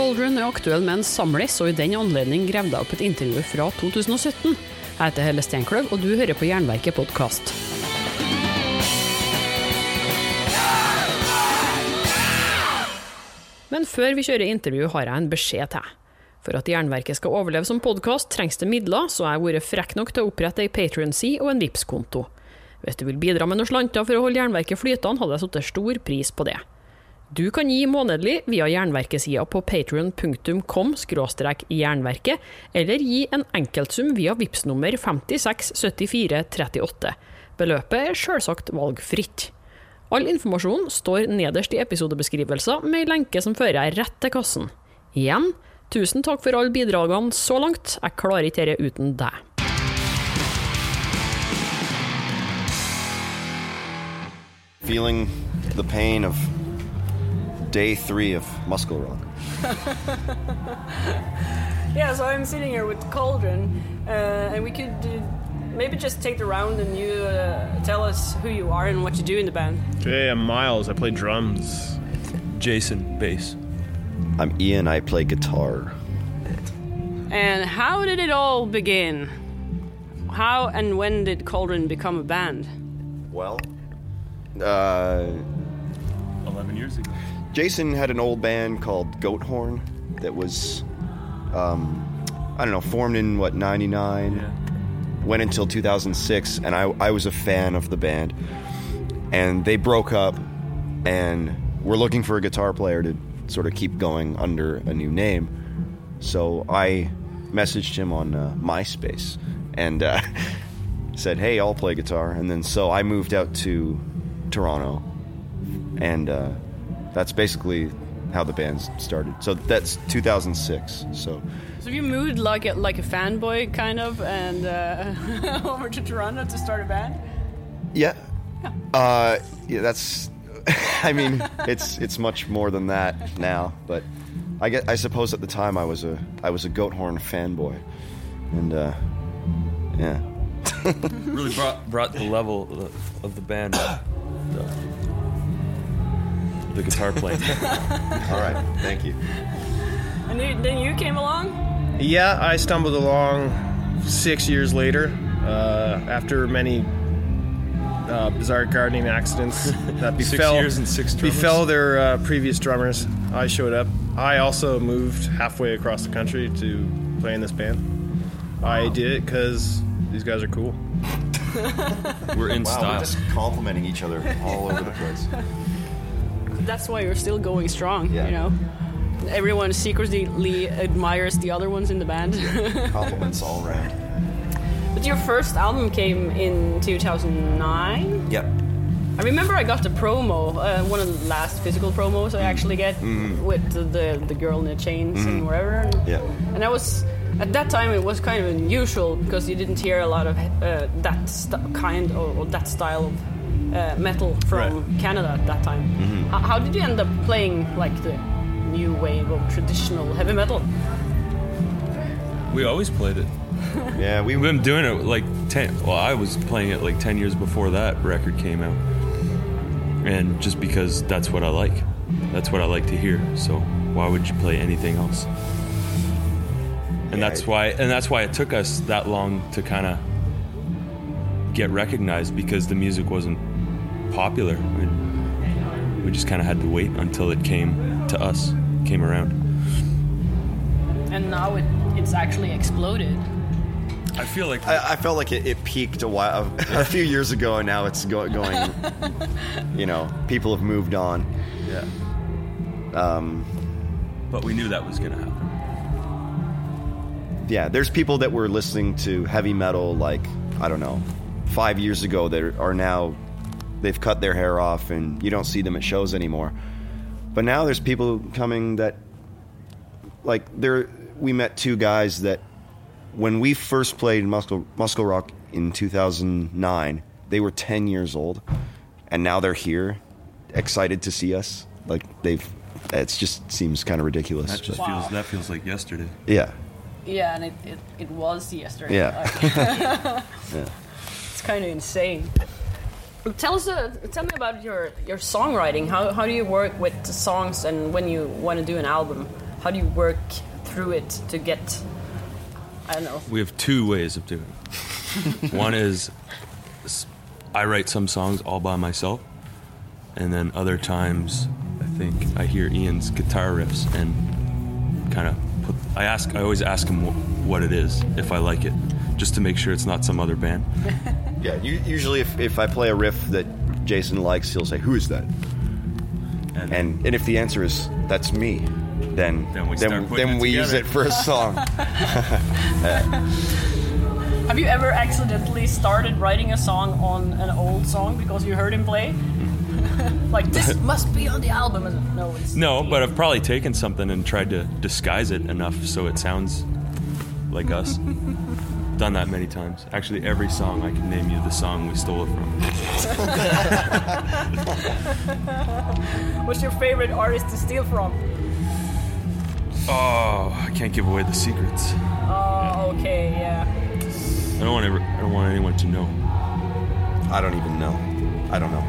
Coldren er aktuell med en samlis, og i den anledning gravde jeg opp et intervju fra 2017. Jeg heter Helle Steinkløv, og du hører på Jernverket podkast. Men før vi kjører intervju, har jeg en beskjed til. For at Jernverket skal overleve som podkast, trengs det midler, så jeg har vært frekk nok til å opprette ei Patrion-side og en Vipps-konto. Hvis du vil bidra med noen slanter for å holde Jernverket flytende, hadde jeg satt stor pris på det. Du kan gi månedlig via Jernverkesida på patrion.com jernverket, eller gi en enkeltsum via VIPS nummer 567438. Beløpet er sjølsagt valgfritt. All informasjon står nederst i episodebeskrivelser med ei lenke som fører rett til kassen. Igjen, tusen takk for alle bidragene så langt, jeg klarer ikke dette uten deg. Feeling the pain of day three of Muskelrock. Yeah, so I'm sitting here with Cauldron, uh, and we could uh, maybe just take the round and you uh, tell us who you are and what you do in the band. Okay, I'm Miles. I play drums. Jason, bass. I'm Ian, I play guitar. And how did it all begin? How and when did Cauldron become a band? Well, uh, 11 years ago. Jason had an old band called Goathorn that was, um, I don't know, formed in what, 99? Yeah. Went until 2006, and I, I was a fan of the band. And they broke up, and we're looking for a guitar player to sort of keep going under a new name. So I messaged him on uh, MySpace and uh, said, "Hey, I'll play guitar." And then so I moved out to Toronto, and uh, that's basically how the band started. So that's 2006. So So you moved like a, like a fanboy kind of, and uh, over to Toronto to start a band. yeah, uh, yeah, that's. I mean, it's it's much more than that now, but I get. I suppose at the time I was a I was a Goathorn fanboy, and uh, yeah. Really brought brought the level of- of the band up. The, the guitar playing. All right, thank you. And then then you came along. Yeah, I stumbled along six years later uh, after many uh, bizarre gardening accidents that Six befell years and six befell their uh, previous drummers. I showed up. I also moved halfway across the country to play in this band. I did it because these guys are cool. We're in Wow, style. we're just complimenting each other all over the place. That's why you're still going strong. Yeah. You know, everyone secretly admires the other ones in the band. Compliments all around. but your first album came in 2009. Yep. I remember I got the promo, uh, one of the last physical promos I actually get with the, the the girl in the chains and wherever. And, Yeah. and I was at that time it was kind of unusual because you didn't hear a lot of uh, that kind or that style of uh, metal from Canada at that time. How, how did you end up playing like the new wave of traditional heavy metal? We always played it. Yeah, we We've been doing it like 10. Well, I was playing it like 10 years before that record came out. And just because that's what I like. That's what I like to hear. So why would you play anything else? And Yeah, that's it- why and that's why it took us that long to kind of get recognized because the music wasn't popular. We, we just kind of had to wait until it came to us, came around. And now it, it's actually exploded. I feel like I, I felt like it, it peaked a while, a few years ago, and now it's go, going. You know, people have moved on. yeah. Um, But we knew that was going to happen. yeah, there's people that were listening to heavy metal like I don't know, five years ago that are now they've cut their hair off and you don't see them at shows anymore. But now there's people coming that like there we met two guys that when we first played Muscle Muskelrock in 2009, they were 10 years old and now they're here excited to see us. Like they've it just seems kind of ridiculous. That just Wow. feels that feels like yesterday. yeah. Yeah, and it, it, it was yesterday. Yeah. Like, Yeah. it's kind of insane. Tell us, uh, tell me about your, your songwriting. How, how do you work with the songs and when you want to do an album? how do you work through it to get? I don't know. We have two ways of doing it. One is I write some songs all by myself, and then other times I think I hear Ian's guitar riffs and kind of put. I ask. I always ask him wh- what it is if I like it, just to make sure it's not some other band. Yeah, u- usually if, if I play a riff that Jason likes, he'll say, "Who is that?" And, And and if the answer is that's me, then Then we then, then it we use it for a song. Have you ever accidentally started writing a song on an old song because you heard him play? like this must be on the album. No, it's no, but I've probably taken something and tried to disguise it enough so it sounds like us. Done that many times. Actually, every song I can name you the song we stole it from. What's your favorite artist to steal from? Oh, I can't give away the secrets. Oh, okay, yeah. I don't want ever, I don't want anyone to know. I don't even know. I don't know.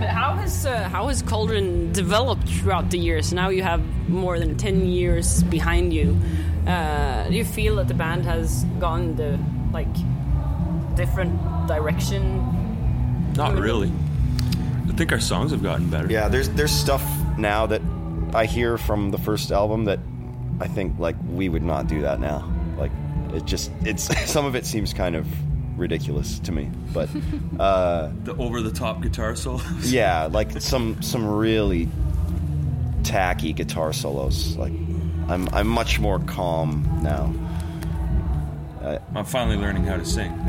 But how has uh, how has Cauldron developed throughout the years? Now you have more than ten years behind you. Uh, do you feel that the band has gone the like different direction? Not really. I think our songs have gotten better. Yeah, there's there's stuff now that I hear from the first album that I think like we would not do that now. Like it just it's some of it seems kind of ridiculous to me, but uh, The over-the-top guitar solos. yeah, like some some really tacky guitar solos. Like I'm I'm much more calm now. Uh, I'm finally learning how to sing.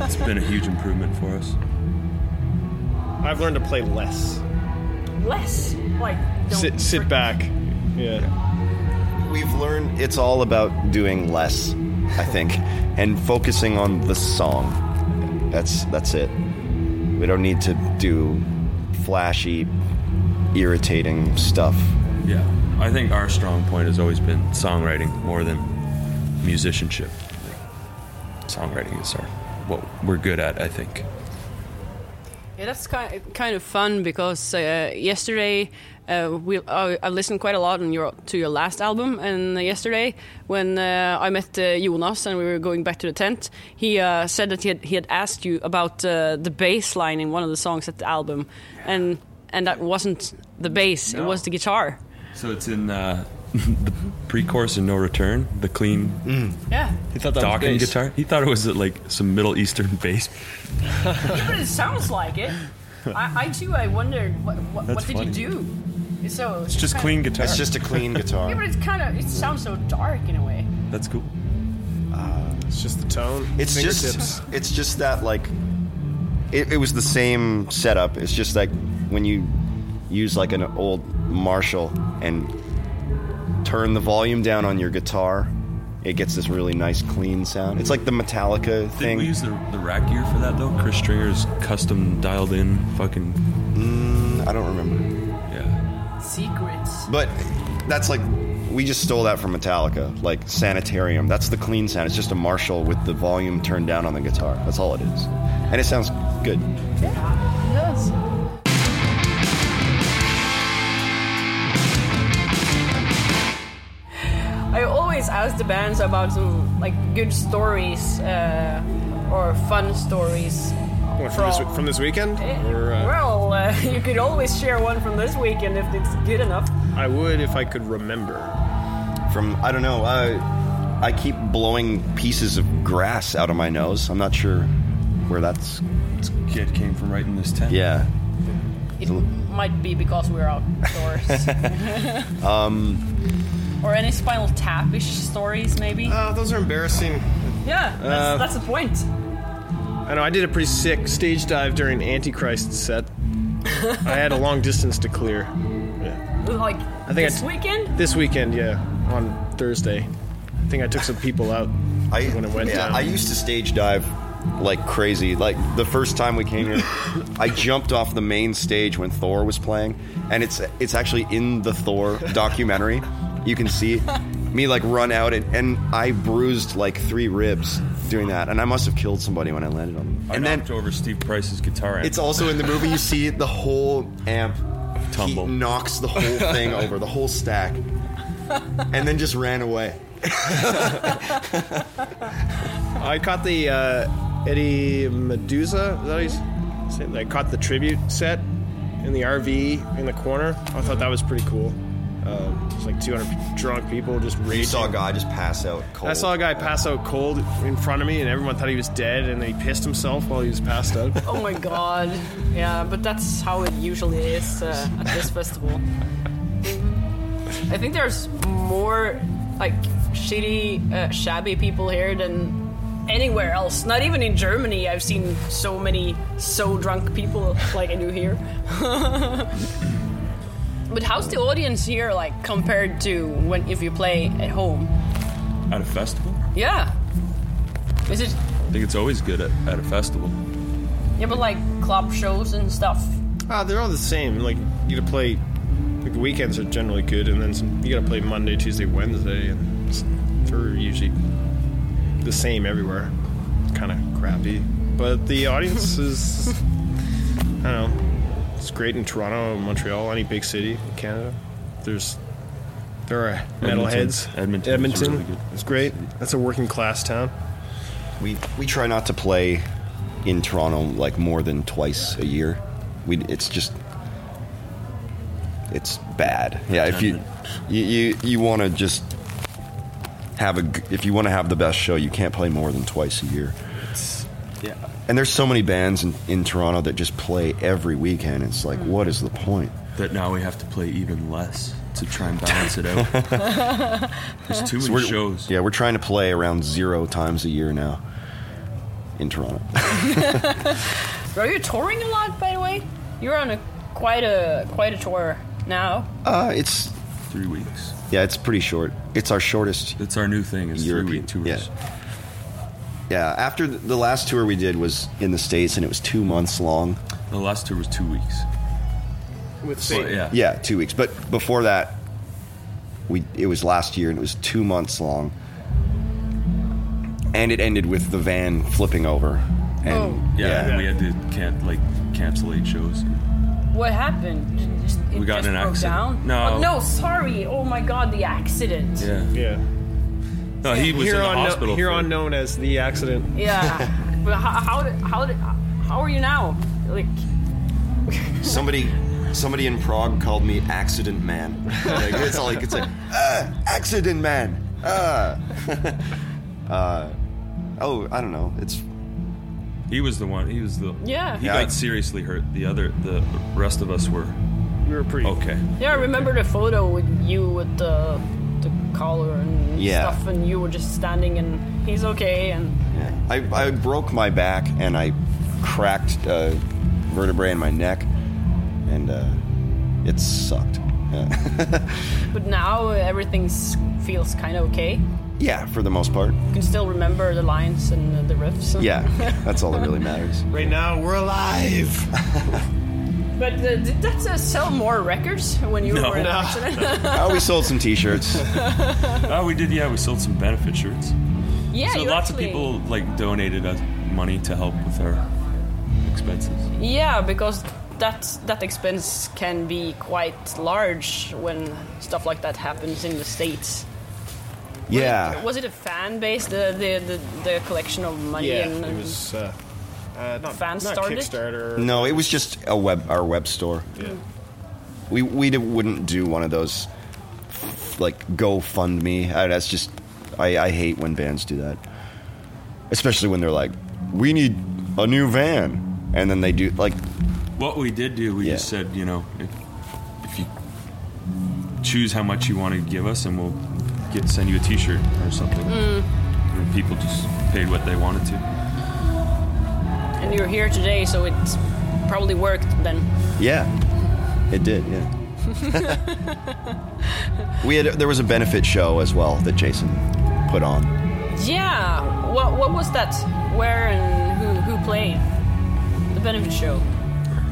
it's been a huge improvement for us. I've learned to play less. Less like don't Sit, sit back. Yeah. We've learned it's all about doing less, I think, and focusing on the song. That's that's it. We don't need to do flashy, irritating stuff. Yeah. I think our strong point has always been songwriting more than musicianship. Songwriting is our what we're good at, I think. Yeah, that's kind kind of fun because uh, yesterday uh, we uh, I listened quite a lot on your to your last album, and yesterday when uh, I met uh, Jonas and we were going back to the tent, he uh, said that he had he had asked you about uh, the bass line in one of the songs at the album, and and that wasn't the bass; it was the guitar. So it's in uh, the pre-chorus and no return, the clean Yeah, He thought that docking was bass. guitar. He thought it was uh, like some Middle Eastern bass. but it sounds like it. I, I too. I wondered what what, what did funny. you do? It's so It's just clean guitar. It's just a clean guitar. Yeah, but guitar. it's kind of it sounds so dark in a way. That's cool. It's just the tone. It's fingertips. just it's just that like it, it was the same setup. It's just like when you use like an old Marshall and turn the volume down on your guitar, it gets this really nice clean sound. It's like the Metallica Did thing. we use the, the rack gear for that though? Chris Stringer's custom dialed in fucking mm, I don't remember. yeah. Secrets. But that's like we just stole that from Metallica, like Sanitarium. That's the clean sound. It's just a Marshall with the volume turned down on the guitar. That's all it is. And it sounds good. Yes. Always ask the bands about some like good stories uh, or fun stories. What, from, this, from this weekend? Or, uh, well, uh, you could always share one from this weekend if it's good enough. I would if I could remember. From I don't know. I I keep blowing pieces of grass out of my nose. I'm not sure where that's. This kid came from right in this tent. Yeah. It might be because we're outdoors. um, or any Spinal Tapish stories, maybe. Oh, those are embarrassing. yeah, that's, uh, that's the point. I know I did a pretty sick stage dive during Antichrist's set. I had a long distance to clear. Yeah. Like I think this I- weekend. This weekend, yeah, on Thursday. I think I took some people out I when it went yeah, down. I used to stage dive like crazy. Like the first time we came here, I jumped off the main stage when Thor was playing, and it's it's actually in the Thor documentary. You can see me like run out and, and I bruised like three ribs doing that, and I must have killed somebody when I landed on them. I And then over Steve Price's guitar amp. it's also in the movie. You see the whole amp tumble. He knocks the whole thing over, the whole stack, and then just ran away. I caught the uh, Eddie Medusa. Is that how you? I caught the tribute set in the RV in the corner. I thought that was pretty cool. Um, it's like 200 drunk people just raging. You saw a guy just pass out cold. I saw a guy pass out cold in front of me, and everyone thought he was dead, and then he pissed himself while he was passed out. Oh my god. Yeah, but that's how it usually is uh, at this festival. I think there's more like shitty, uh, shabby people here than anywhere else. Not even in Germany, I've seen so many so drunk people like I do here. but how's the audience here like compared to when if you play at home? At a festival? Yeah. Is it? I think it's always good at, at a festival. Yeah, but like club shows and stuff. Ah, they're all the same. Like you gotta play. Like the weekends are generally good, and then some, you gotta play Monday, Tuesday, Wednesday, and it's- they're usually the same everywhere. It's kind of crappy, but the audience is. I don't know. It's great in Toronto, Montreal, any big city in Canada. There's there are metalheads. Edmonton is Edmonton. really good. It's great. That's a working class town. We we try not to play in Toronto like more than twice a year. We it's just it's bad. Yeah, if you you you, you want to just have a if you want to have the best show, you can't play more than twice a year. Yeah. And there's so many bands in, in Toronto that just play every weekend. It's like, what is the point? That now we have to play even less to try and balance it out. There's too many We're- shows. Yeah, we're trying to play around zero times a year now in Toronto. Are you touring a lot, by the way? You're on a quite a quite a tour now. Uh, it's Three weeks. yeah, it's pretty short. It's our shortest It's our new thing. Is three European week tours. Yeah. Yeah, after the- the last tour we did was in the States and it was two months long. The last tour was two weeks. With But yeah. Yeah, two weeks. But before that, we it was last year and it was two months long. And it ended with the van flipping over. And Oh. Yeah, and we had to can like cancel eight shows. What happened? It just, it We got just in an broke accident. Down? No. Oh, no, sorry. Oh my god, the accident. Yeah. Yeah. No, he was here in the on hospital. here for- on known as the accident. Yeah. but how, how did how did how are you now? Like somebody somebody in Prague called me accident man. like, it's like it's like ah, accident man. Ah. uh, oh, I don't know. It's He was the one. He was the. Yeah. He Yeah, got I- seriously hurt. The other, the rest of us were We were pretty. okay. yeah, I remember the photo with you with the the collar and Yeah. stuff, and you were just standing, and he's okay, and Yeah. I, I broke my back and I cracked a vertebrae in my neck, and uh, it sucked. Yeah. but now everything feels kind of okay. yeah, for the most part. You can still remember the lines and the riffs. Yeah, that's all that really matters. Right now, we're alive. But uh, did that uh, sell more records when you No. were in No. an accident? Oh, we sold some T-shirts. Oh, we did. Yeah, we sold some benefit shirts. yeah, so you lots actually- of people like donated us money to help with our expenses. Yeah, because that that expense can be quite large when stuff like that happens in the states. Yeah, Was it a fan base, the the, the, the collection of money? Yeah, and, it was uh, uh, not, Fans not started? Kickstarter. no, it was just a web our web store. Yeah. We we d- wouldn't do one of those like GoFundMe. That's just I, I hate when bands do that, especially when they're like, "We need a new van," and then they do like, What we did do, we Yeah. just said, you know, if, if you choose how much you want to give us, and we'll get send you a T-shirt or something. Mm. And people just paid what they wanted to. And you're here today, so it probably worked then. "Yeah, it did." Yeah. we had there was a benefit show as well that Jason put on. Yeah. What what was that? Where and who who played? The benefit show.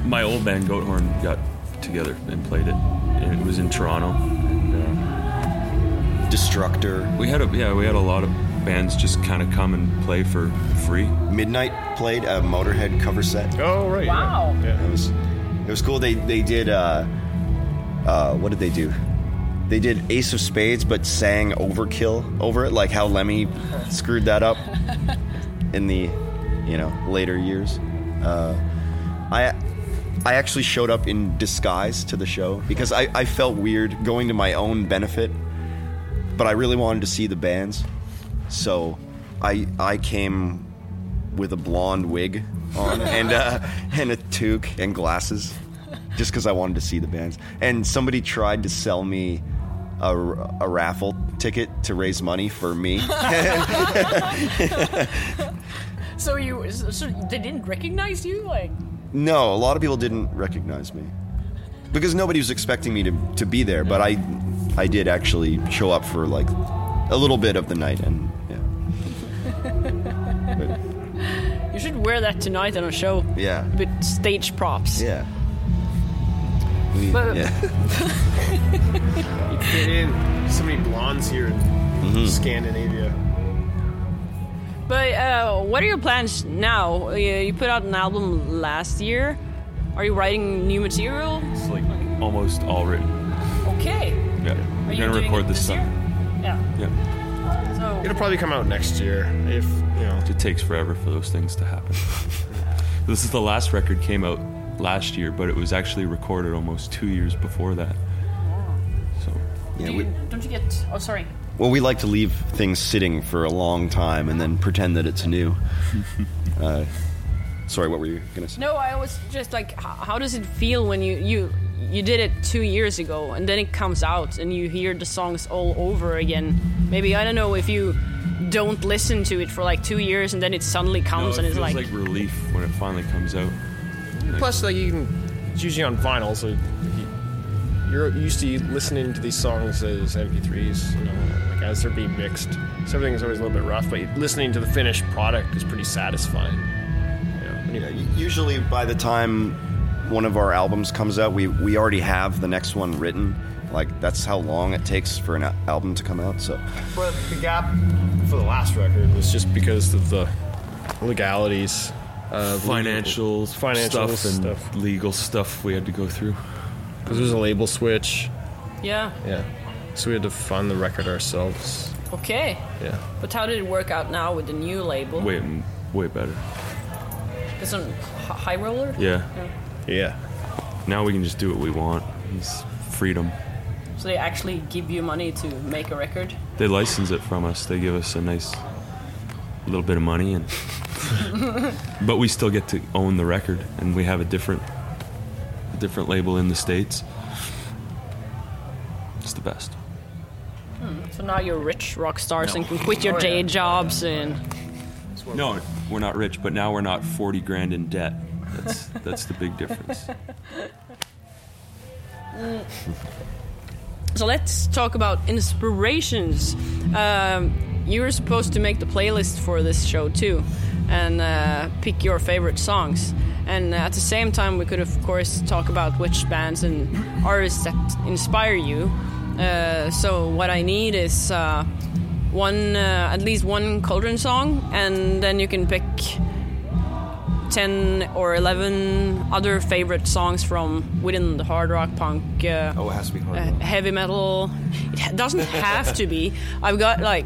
My old band Goathorn got together and played it. It was in Toronto. And, uh, Destructor, we had a yeah, we had a lot of bands just kind of come and play for free. Midnight played a Motorhead cover set. Oh right. yeah. Wow. Yeah. It was it was cool. They they did uh, uh, what did they do? They did Ace of Spades, but sang Overkill over it, like how Lemmy screwed that up in the, you know, later years. Uh, I I actually showed up in disguise to the show because I, I felt weird going to my own benefit, but I really wanted to see the bands, so I I came with a blonde wig on and uh, and a toque and glasses, just because I wanted to see the bands. And somebody tried to sell me a, a raffle ticket to raise money for me. So you, so they didn't recognize you, like. no, a lot of people didn't recognize me because nobody was expecting me to, to be there. But I I did actually show up for like a little bit of the night and wear that tonight on a show yeah. with stage props. Yeah. We- But- yeah. Fit in so many blondes here in Mm-hmm. Scandinavia. But uh, what are your plans now? You, you put out an album last year. Are you writing new material? It's like almost all written. Okay. Yeah. Are We're you gonna doing record it this year? summer. Yeah. Yeah. So It'll probably come out next year if you know. It takes forever for those things to happen. this is the last record came out last year, but it was actually recorded almost two years before that. So yeah do we, you, don't you get? Oh, sorry. well, we like to leave things sitting for a long time and then pretend that it's new. uh, sorry, what were you gonna say? No, I was just like, how, how does it feel when you you you did it two years ago and then it comes out and you hear the songs all over again? Maybe I don't know if you don't listen to it for like two years and then it suddenly No, comes it and it's like, like relief when it finally comes out. Plus, like you can, it's usually on vinyl, so you- you're used to listening to these songs as MP3s, you know, like as they're being mixed. So everything's always a little bit rough, but listening to the finished product is pretty satisfying. You know, Yeah, usually by the time one of our albums comes out, we, we already have the next one written. Like that's how long it takes for an album to come out. So But the gap for the last record was just because of the legalities, uh, Financial, financial stuff and stuff. legal stuff we had to go through. Because there was a label switch. yeah, Yeah. So we had to fund the record ourselves. okay. Yeah. But how did it work out now with the new label? Way, way better. It's on High Roller. Yeah. Yeah. Now we can just do what we want. It's freedom. So they actually give you money to make a record. They license it from us. They give us a nice little bit of money, and but we still get to own the record, and we have a different, a different label in the states. It's the best. Hmm, so now you're rich rock stars and can quit your oh, day jobs and No, we're not rich, but now we're not forty grand in debt. That's that's the big difference. So let's talk about inspirations. Um, you were supposed to make the playlist for this show too, and uh, pick your favorite songs. And at the same time, we could of course talk about which bands and artists that inspire you. Uh, so what I need is uh, one, uh, at least one Cauldron song, and then you can pick 10 or 11 other favorite songs from within the hard rock punk uh, oh, it has to be hard. uh, heavy metal. It doesn't have to be. I've got like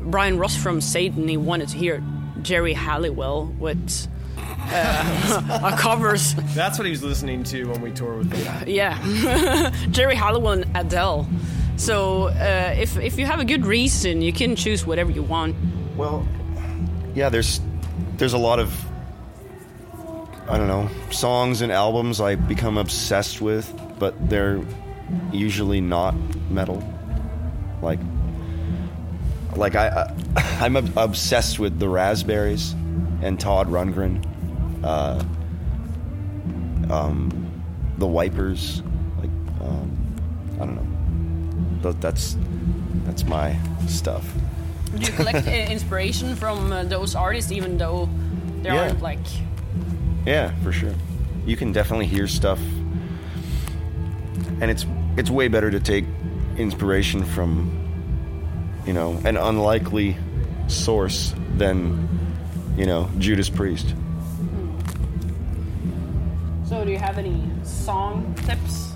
Brian Ross from Satan. He wanted to hear Geri Halliwell with uh, covers. That's what he was listening to when we toured with them. Yeah, Geri Halliwell and Adele. So uh, if if you have a good reason, you can choose whatever you want. Well, yeah, there's there's a lot of I don't know songs and albums I become obsessed with, but they're usually not metal. Like like I, I I'm obsessed with the Raspberries and Todd Rundgren, uh, um, the Wipers. Like um, I don't know. Th- That's that's my stuff. Do you collect uh, inspiration from uh, those artists, even though they Yeah. aren't like? Yeah, for sure. You can definitely hear stuff, and it's it's way better to take inspiration from, you know, an unlikely source than, you know, Judas Priest. So do you have any song tips?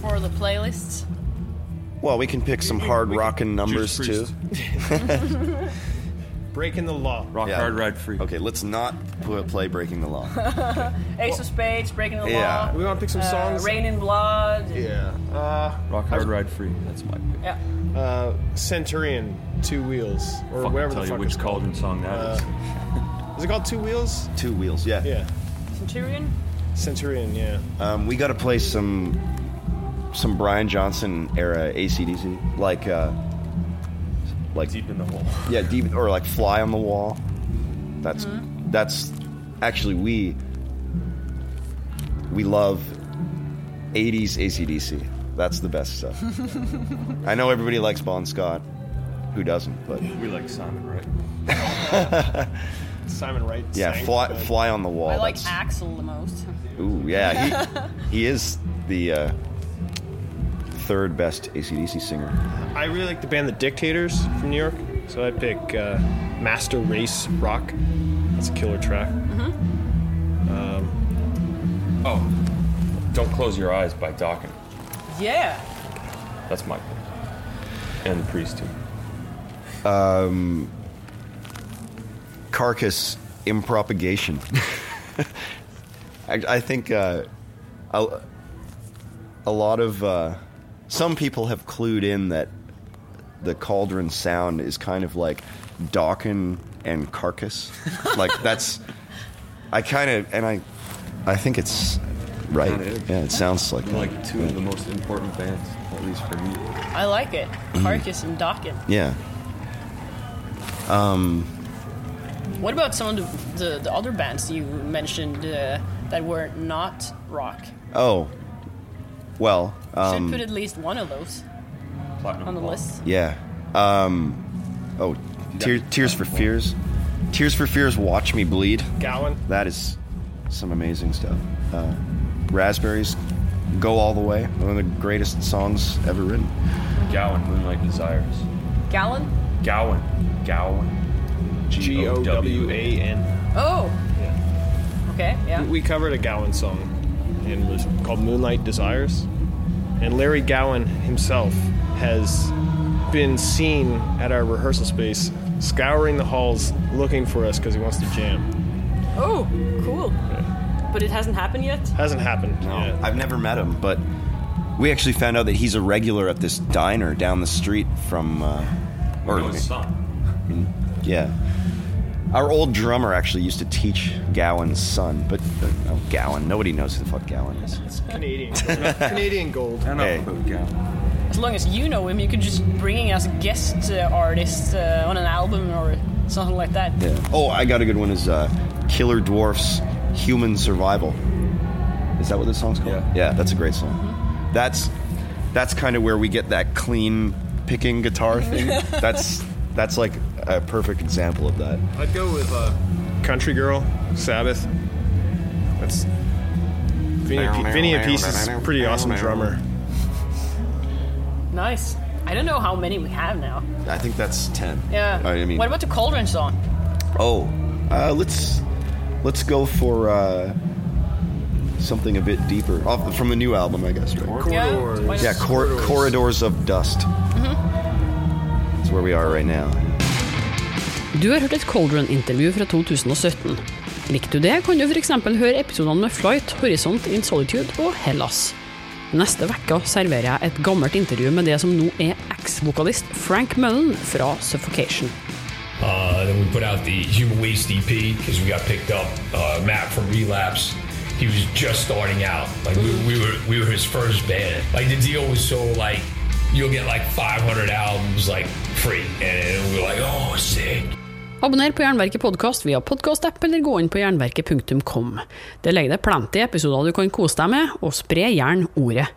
For the playlists. Well, we can pick some hard rockin' numbers too. Priest. Breaking the law. Rock Yeah. hard, ride free. Okay, let's not put, play Breaking the Law. Ace of Spades, Breaking the Yeah. Law. We want to pick some uh, songs. Raining Blood. Yeah. Uh, Rock hard, ride free. That's my pick. Yeah. uh, Centurion, Two Wheels, or Fucking whatever tell the you fuck which it's called. cauldron song that is. Is it called Two Wheels? Two wheels, yeah. Yeah. Centurion. Centurion, yeah. Um, we got to play some some Brian Johnson era ACDC, like uh, like Deep in the hole. yeah, deep or like Fly on the Wall. That's Mm-hmm. that's actually we we love 80s ACDC. That's the best stuff. I know everybody likes Bon Scott. Who doesn't? But We like Simon, Wright. Simon Wright. yeah, sang, fly, fly on the wall. I like that's- Axl the most. Ooh, yeah, he he is the uh, third best ACDC singer. I really like the band The Dictators from New York, so I'd pick uh, Master Race Rock. That's a killer track. Oh, Don't Close Your Eyes by Dokken. Yeah. That's my pick. And the priest, too. Um, Carcass impropagation. I, I think uh, a, a lot of uh, some people have clued in that the cauldron sound is kind of like Dokken and Carcass. like that's I kind of and I I think it's right. Kinda. Yeah, it sounds like that. Like two of the most important bands, at least for me. I like it. Mm-hmm. Carcass and Dokken. yeah. Um. What about some of the, the, the other bands you mentioned uh, that were not rock? Oh. Well, Should um, put at least one of those Platinum on the Blonde. list. Yeah. Um, oh, Tear, Tears for Fears. Tears for Fears, Watch Me Bleed. Gowan. That is some amazing stuff. Uh, Raspberries, Go All the Way. One of the greatest songs ever written. Gowan, Moonlight Desires. Gallon? Gowan. Gowan. G O W A N. Oh. Okay, yeah. We covered a Gowan song, and it was called Moonlight Desires. And Larry Gowan himself has been seen at our rehearsal space, scouring the halls looking for us because he wants to jam. Oh, cool. But it hasn't happened yet? Hasn't happened. yet. I've never met him, but we actually found out that he's a regular at this diner down the street from. Uh, or, No, it's son. yeah. Our old drummer actually used to teach Gowan's son, but uh, oh, Gowan. Nobody knows who the fuck Gowan is. It's Canadian. Canadian gold. Enough Hey. about Gowan. As long as you know him, you could just bring him as a guest uh, artist uh, on an album or something like that. Yeah. Oh, I got a good one. Is uh, Killer Dwarfs "Human Survival"? Is that what this song's called? Yeah. Yeah, that's a great song. That's that's kind of where we get that clean picking guitar thing. that's that's like a perfect example of that. I'd go with uh, Country Girl, Sabbath. That's Vinny, P- Vinny Appice is a pretty awesome drummer. Nice. I don't know how many we have now. I think that's ten. Yeah. I mean, what about the Cauldron song? oh, uh, let's let's go for uh, something a bit deeper off from the new album, I guess. Right? Corridors. Yeah, why Yeah, not? cor- corridors of dust. That's where we are right now. Du har hørt et Coldrun-intervju fra 2017. Likte du det, kan du f.eks. høre episodene med Flight, Horisont in Solitude og Hellas. Neste uke serverer jeg et gammelt intervju med det som nå er eks-vokalist Frank Mullen fra Suffocation. Uh, then we put out the Human Waste EP because we got picked up. Uh, Matt from Relapse, he was just starting out. Like we, we were, we were his first band. Like the deal was so like you'll get like 500 albums like free, and were like, oh, sick. Abonner på Jernverket podkast via podkastapp eller gå inn på jernverket.kom. Det ligger det plenty episoder du kan kose deg med, og spre gjerne ordet.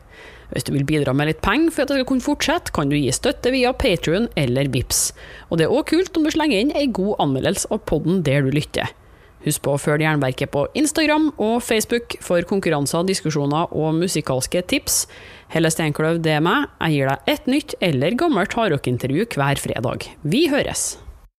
Hvis du vil bidra med litt penger for at jeg skal kunne fortsette, kan du gi støtte via Patrion eller Vips. Og det er òg kult om du slenger inn ei god anmeldelse av podden der du lytter. Husk på å følge Jernverket på Instagram og Facebook for konkurranser, diskusjoner og musikalske tips. Helle Steinkløv, det er meg. Jeg gir deg et nytt eller gammelt hardrockintervju hver fredag. Vi høres!